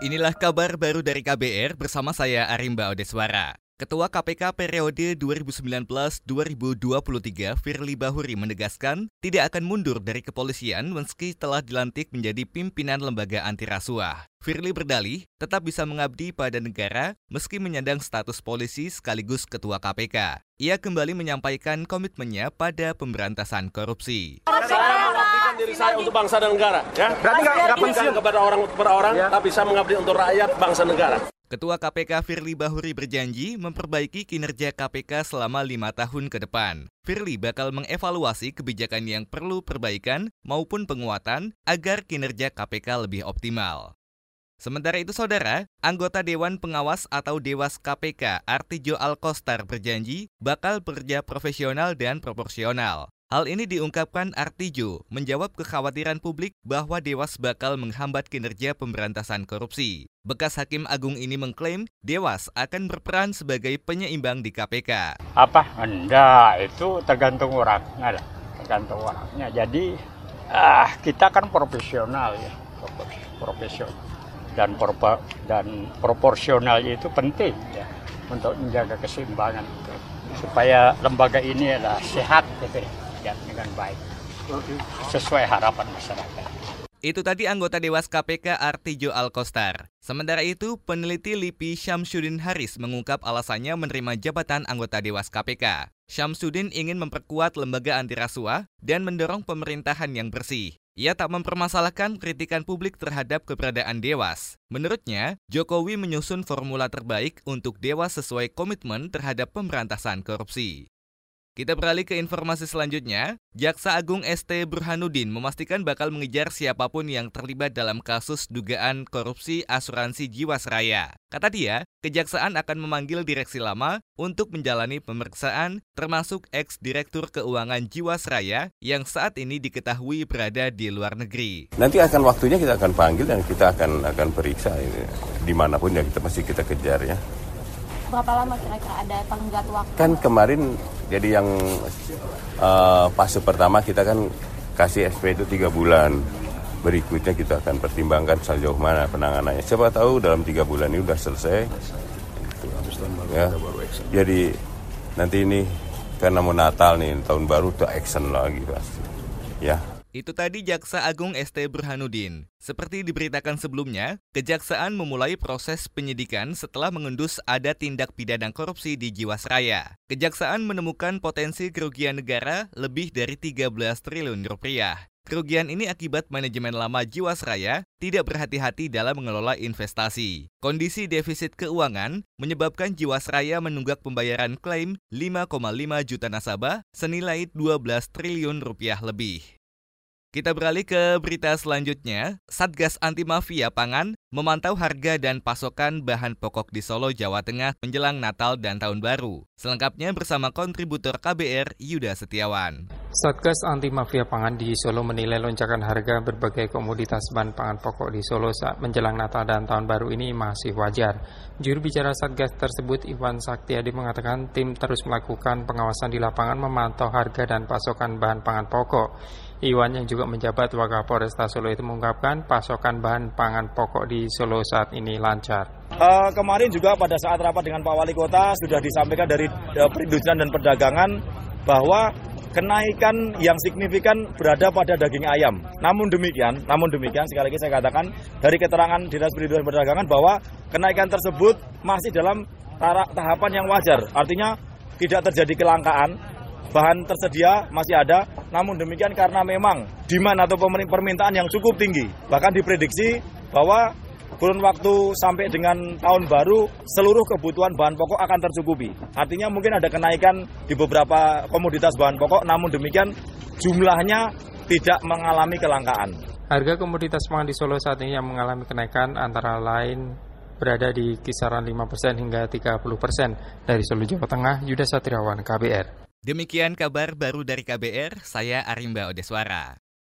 Inilah kabar baru dari KBR bersama saya Arimba Odeswara. Ketua KPK periode 2019-2023 Firly Bahuri menegaskan tidak akan mundur dari kepolisian meski telah dilantik menjadi pimpinan lembaga anti rasuah. Firly berdalih tetap bisa mengabdi pada negara meski menyandang status polisi sekaligus ketua KPK. Ia kembali menyampaikan komitmennya pada pemberantasan korupsi. Mengabdikan diri saya untuk bangsa dan negara. Ya? Berarti nggak pensiun? kepada orang per orang, Ya. tapi saya mengabdi untuk rakyat, bangsa, negara. Ketua KPK Firly Bahuri berjanji memperbaiki kinerja KPK selama lima tahun ke depan. Firly bakal mengevaluasi kebijakan yang perlu perbaikan maupun penguatan agar kinerja KPK lebih optimal. Sementara itu saudara, anggota Dewan Pengawas atau Dewas KPK Artijo Alkostar berjanji bakal bekerja profesional dan proporsional. Hal ini diungkapkan Artijo menjawab kekhawatiran publik bahwa Dewas bakal menghambat kinerja pemberantasan korupsi. Bekas Hakim Agung ini mengklaim Dewas akan berperan sebagai penyeimbang di KPK. apa enggak itu tergantung orangnya lah tergantung orangnya jadi ah kita kan profesional ya profesional dan propo- dan proporsional itu penting ya untuk menjaga keseimbangan itu supaya lembaga ini adalah sehat gitu ya dengan baik sesuai harapan masyarakat. Itu tadi anggota Dewas KPK Artijo Alkostar. Sementara itu, peneliti LIPI Syamsuddin Haris mengungkap alasannya menerima jabatan anggota Dewas KPK. Syamsuddin ingin memperkuat lembaga anti rasuah dan mendorong pemerintahan yang bersih. Ia tak mempermasalahkan kritikan publik terhadap keberadaan Dewas. Menurutnya, Jokowi menyusun formula terbaik untuk Dewas sesuai komitmen terhadap pemberantasan korupsi. Kita beralih ke informasi selanjutnya. Jaksa Agung ST Burhanuddin memastikan bakal mengejar siapa pun yang terlibat dalam kasus dugaan korupsi asuransi Jiwasraya. Kata dia, kejaksaan akan memanggil direksi lama untuk menjalani pemeriksaan termasuk ex-direktur keuangan Jiwasraya yang saat ini diketahui berada di luar negeri. Nanti akan waktunya kita akan panggil dan kita akan akan periksa ini di mana pun ya kita masih kita kejar ya. berapa lama kira-kira ada tenggat waktu? Kan kemarin jadi yang eh, fase pertama kita kan kasih SP itu tiga bulan. Berikutnya kita akan pertimbangkan sejauh mana penanganannya. Siapa tahu dalam tiga bulan ini sudah selesai. Ya. Jadi nanti ini karena mau Natal nih tahun baru tuh action lagi pasti. Ya. Itu tadi Jaksa Agung ST Burhanuddin. Seperti diberitakan sebelumnya, kejaksaan memulai proses penyidikan setelah mengendus ada tindak pidana korupsi di Jiwasraya. Kejaksaan menemukan potensi kerugian negara lebih dari 13 triliun rupiah. Kerugian ini akibat manajemen lama Jiwasraya tidak berhati-hati dalam mengelola investasi. Kondisi defisit keuangan menyebabkan Jiwasraya menunggak pembayaran klaim 5,5 juta nasabah senilai 12 triliun rupiah lebih. Kita beralih ke berita selanjutnya. Satgas Anti Mafia Pangan memantau harga dan pasokan bahan pokok di Solo, Jawa Tengah menjelang Natal dan Tahun Baru. Selengkapnya bersama kontributor KBR Yuda Setiawan. Satgas Anti Mafia Pangan di Solo menilai lonjakan harga berbagai komoditas bahan pangan pokok di Solo saat menjelang Natal dan Tahun Baru ini masih wajar. Juru bicara Satgas tersebut Iwan Saktiadi mengatakan tim terus melakukan pengawasan di lapangan memantau harga dan pasokan bahan pangan pokok. Iwan yang juga menjabat Wakapolresta Solo itu mengungkapkan pasokan bahan pangan pokok di Solo saat ini lancar. Eh, kemarin juga pada saat rapat dengan Pak Wali Kota sudah disampaikan dari eh, perindustrian dan perdagangan bahwa kenaikan yang signifikan berada pada daging ayam. Namun demikian, namun demikian sekali lagi saya katakan dari keterangan Dinas Perindustrian Perdagangan bahwa kenaikan tersebut masih dalam tahapan yang wajar. Artinya tidak terjadi kelangkaan, bahan tersedia masih ada, namun demikian karena memang demand atau permintaan yang cukup tinggi. Bahkan diprediksi bahwa kurun waktu sampai dengan tahun baru seluruh kebutuhan bahan pokok akan tercukupi. Artinya mungkin ada kenaikan di beberapa komoditas bahan pokok, namun demikian jumlahnya tidak mengalami kelangkaan. Harga komoditas pangan di Solo saat ini yang mengalami kenaikan antara lain berada di kisaran 5% hingga 30%. Dari Solo, Jawa Tengah, Yuda Satriawan, KBR. Demikian kabar baru dari KBR, saya Arimba Odeswara.